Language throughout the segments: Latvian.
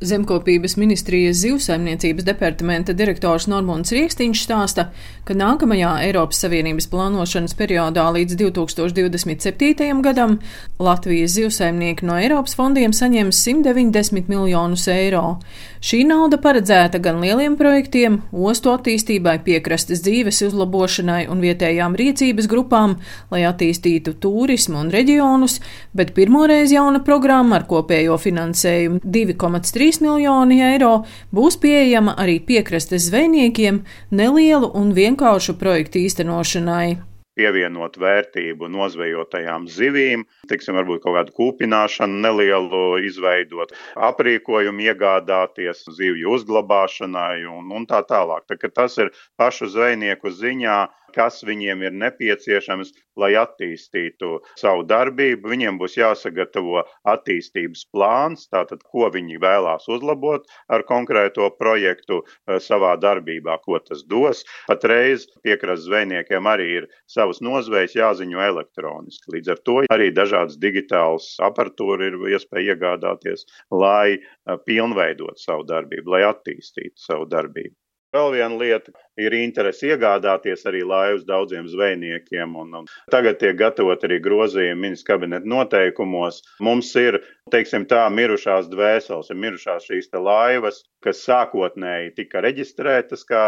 Zemkopības ministrijas zivsaimniecības departamenta direktors Normons Riekstīņš stāsta, ka nākamajā Eiropas Savienības plānošanas periodā līdz 2027. gadam Latvijas zivsaimnieki no Eiropas fondiem saņems 190 miljonus eiro. Šī nauda paredzēta gan lieliem projektiem, ostu attīstībai, piekrastes dzīves uzlabošanai un vietējām rīcības grupām, lai attīstītu turismu un reģionus, bet pirmoreiz jauna programma ar kopējo finansējumu 2,3 3 miljoni eiro būs pieejama arī piekrastes zvejniekiem nelielu un vienkāršu projektu īstenošanai pievienot vērtību nozvejotajām zivīm, tiksim, varbūt kaut kādu kūpināšanu nelielu izveidot, aprīkojumu iegādāties zivju uzglabāšanai un, un tā tālāk. Tā, tas ir pašu zvejnieku ziņā kas viņiem ir nepieciešams, lai attīstītu savu darbību. Viņiem būs jāsagatavo attīstības plāns, tātad, ko viņi vēlās uzlabot ar konkrēto projektu eh, savā darbībā, ko tas dos. Patreiz piekrastes zvejniekiem arī ir savas nozvejas jāziņo elektroniski. Līdz ar to arī dažādas digitālas aparatūra ir iespēja iegādāties, lai eh, pilnveidot savu darbību, lai attīstītu savu darbību. Vēl viena lieta ir interese iegādāties arī laivas daudziem zvejniekiem. Un, un tagad tiek gatavot arī grozījumi ministrs kabineta noteikumos. Mums ir, teiksim tā, mirušās dvēseles, ir mirušās šīs laivas, kas sākotnēji tika reģistrētas kā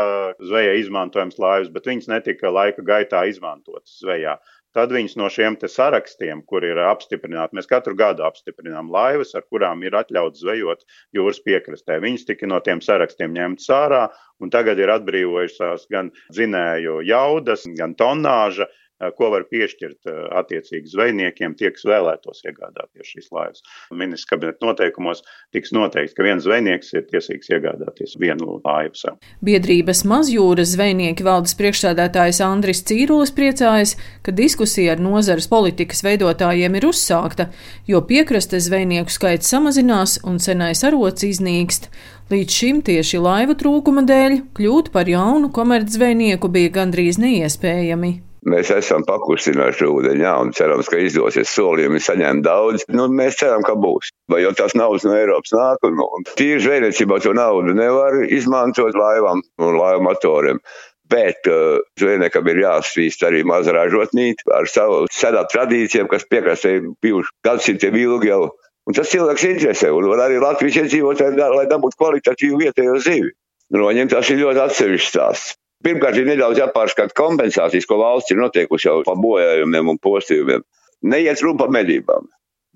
zveja izmantojams laivas, bet viņas netika laika gaitā izmantotas zvejā. Tad viņus no šiem sarakstiem, kur ir apstiprināti, mēs katru gadu apstiprinām laivas, ar kurām ir atļauts zvejot jūras piekrastē. Viņas tika no tiem sarakstiem ņemtas ārā, un tagad ir atbrīvojušās gan dzinēju jaudas, gan tonāža. Eh, ko var piešķirt eh, attiecīgi zvejniekiem, tie, kas vēlētos iegādāties šīs laivas. Ministrs kabineta noteikumos tiks noteikts, ka viens zvejnieks ir tiesīgs iegādāties vienu laivu sev. Biedrības mazjūras zvejnieki valdes priekšsēdētājs Andris Cīrulis priecājas, ka diskusija ar nozares politikas veidotājiem ir uzsākta, jo piekrastes zvejnieku skaits samazinās un senais arots iznīkst. Līdz šim tieši laivu trūkuma dēļ kļūt par jaunu komercdzvejnieku bija gandrīz neiespējami. Mēs esam pakustinājuši ūdeņu, jā, un cerams, ka izdosies solījumi saņemt daudz. Nu, mēs ceram, ka būs. Vai jau tās naudas no Eiropas nāk, un, un tīri zvejniecībā to naudu nevar izmantot laivām un laivu motoriem. Bet uh, zvejniekam ir jāsvīst arī maza ražotnīte ar savu senā tradīcijām, kas piekrastē bijuši gadsimtiem ilgi jau. Un tas cilvēks interesē, un, un arī Latvijas iedzīvotāji, lai dabūtu kvalitatīvu vietējo zivi. Droņiem tas ir ļoti atsevišķs stāsts. Pirmkārt, ir nedaudz jāpārskata kompensācijas, ko valsts ir noteikusi jau par bojājumiem un postījumiem. Neiet runa par medībām,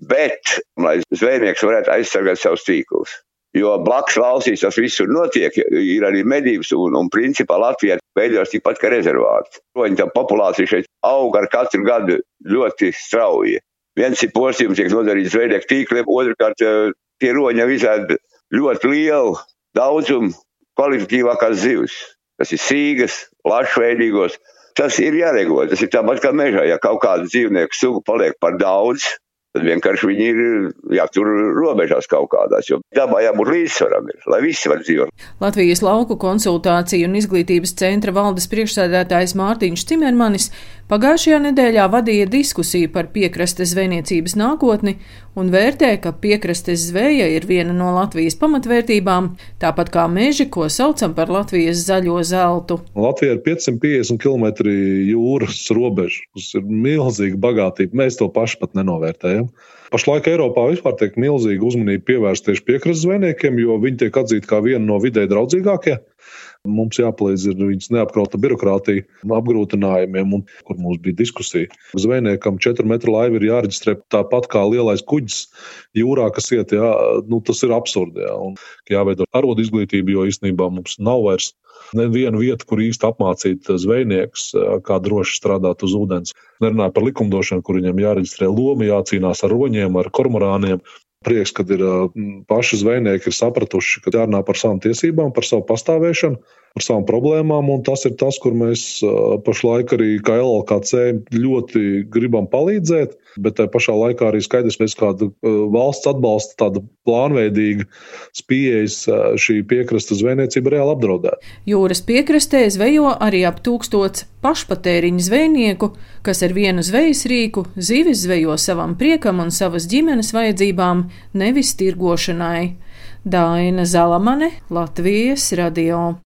bet lai zvejnieks varētu aizsargāt savus tīklus. Jo blakus valstīs tas viss notiek, ir arī medības, un, un principā Latvijā veidojas tikpat kā rezervāts. Roņa populācija šeit aug ar katru gadu ļoti strauji. Viens ir postījums, tiek nodarīts zvejnieku tīkliem, otrkārt eh, tie roņi izēd ļoti lielu daudzumu kvalitatīvākās zivs tas ir sīgas, plašveidīgos. Tas ir jāregulē. Tas ir tāpat kā mežā. Ja kaut kāda dzīvnieku suga paliek par daudz, tad vienkārši viņi ir jātur robežās kaut kādās, jo dabā jābūt līdzsvaram, ir, lai visi var dzīvot. Latvijas lauku konsultāciju un izglītības centra valdes priekšsēdētājs Mārtiņš Cimermanis pagājušajā nedēļā vadīja diskusiju par piekrastes zvejniecības nākotni un vērtē, ka piekrastes zveja ir viena no Latvijas pamatvērtībām, tāpat kā meži, ko saucam par Latvijas zaļo zeltu. Latvija ir 550 km jūras robeža, kas ir milzīga bagātība. Mēs to paši pat nenovērtējam. Pašlaik Eiropā vispār tiek milzīga uzmanība pievērsta tieši piekrastes zvejniekiem, jo viņi tiek atzīti kā viena no vidē draudzīgākajiem. Mums jāpalīdz ar viņas neapkrauta birokrātiju, apgrūtinājumiem, un kur mums bija diskusija. Zvejniekam 4 metru laiva ir jāreģistrē tāpat kā lielais kuģis jūrā, kas iet, jā, nu, tas ir absurdi. Jā, un jāveido arodu izglītība, jo īstenībā mums nav vairs neviena vieta, kur īsti apmācīt zvejniekus, kā droši strādāt uz ūdens. Nerunāju par likumdošanu, kur viņam jāreģistrē loma, jācīnās ar roņiem, ar kormorāniem prieks, kad ir paši zvejnieki ir sapratuši, ka jārunā par savām tiesībām, par savu pastāvēšanu, par savām problēmām. Tas ir tas, kur mēs pašlaik arī kā LLC ļoti gribam palīdzēt bet tajā pašā laikā arī skaidrs, ka kāda valsts atbalsta tāda plānveidīga pieejas šī piekrastes zvejniecība reāli apdraudēta. Jūras piekrastē zvejo arī ap tūkstots pašpatēriņu zvejnieku, kas ar vienu zvejas rīku zivis zvejo savam priekam un savas ģimenes vajadzībām, nevis tirgošanai. Daina Zalamane, Latvijas radio.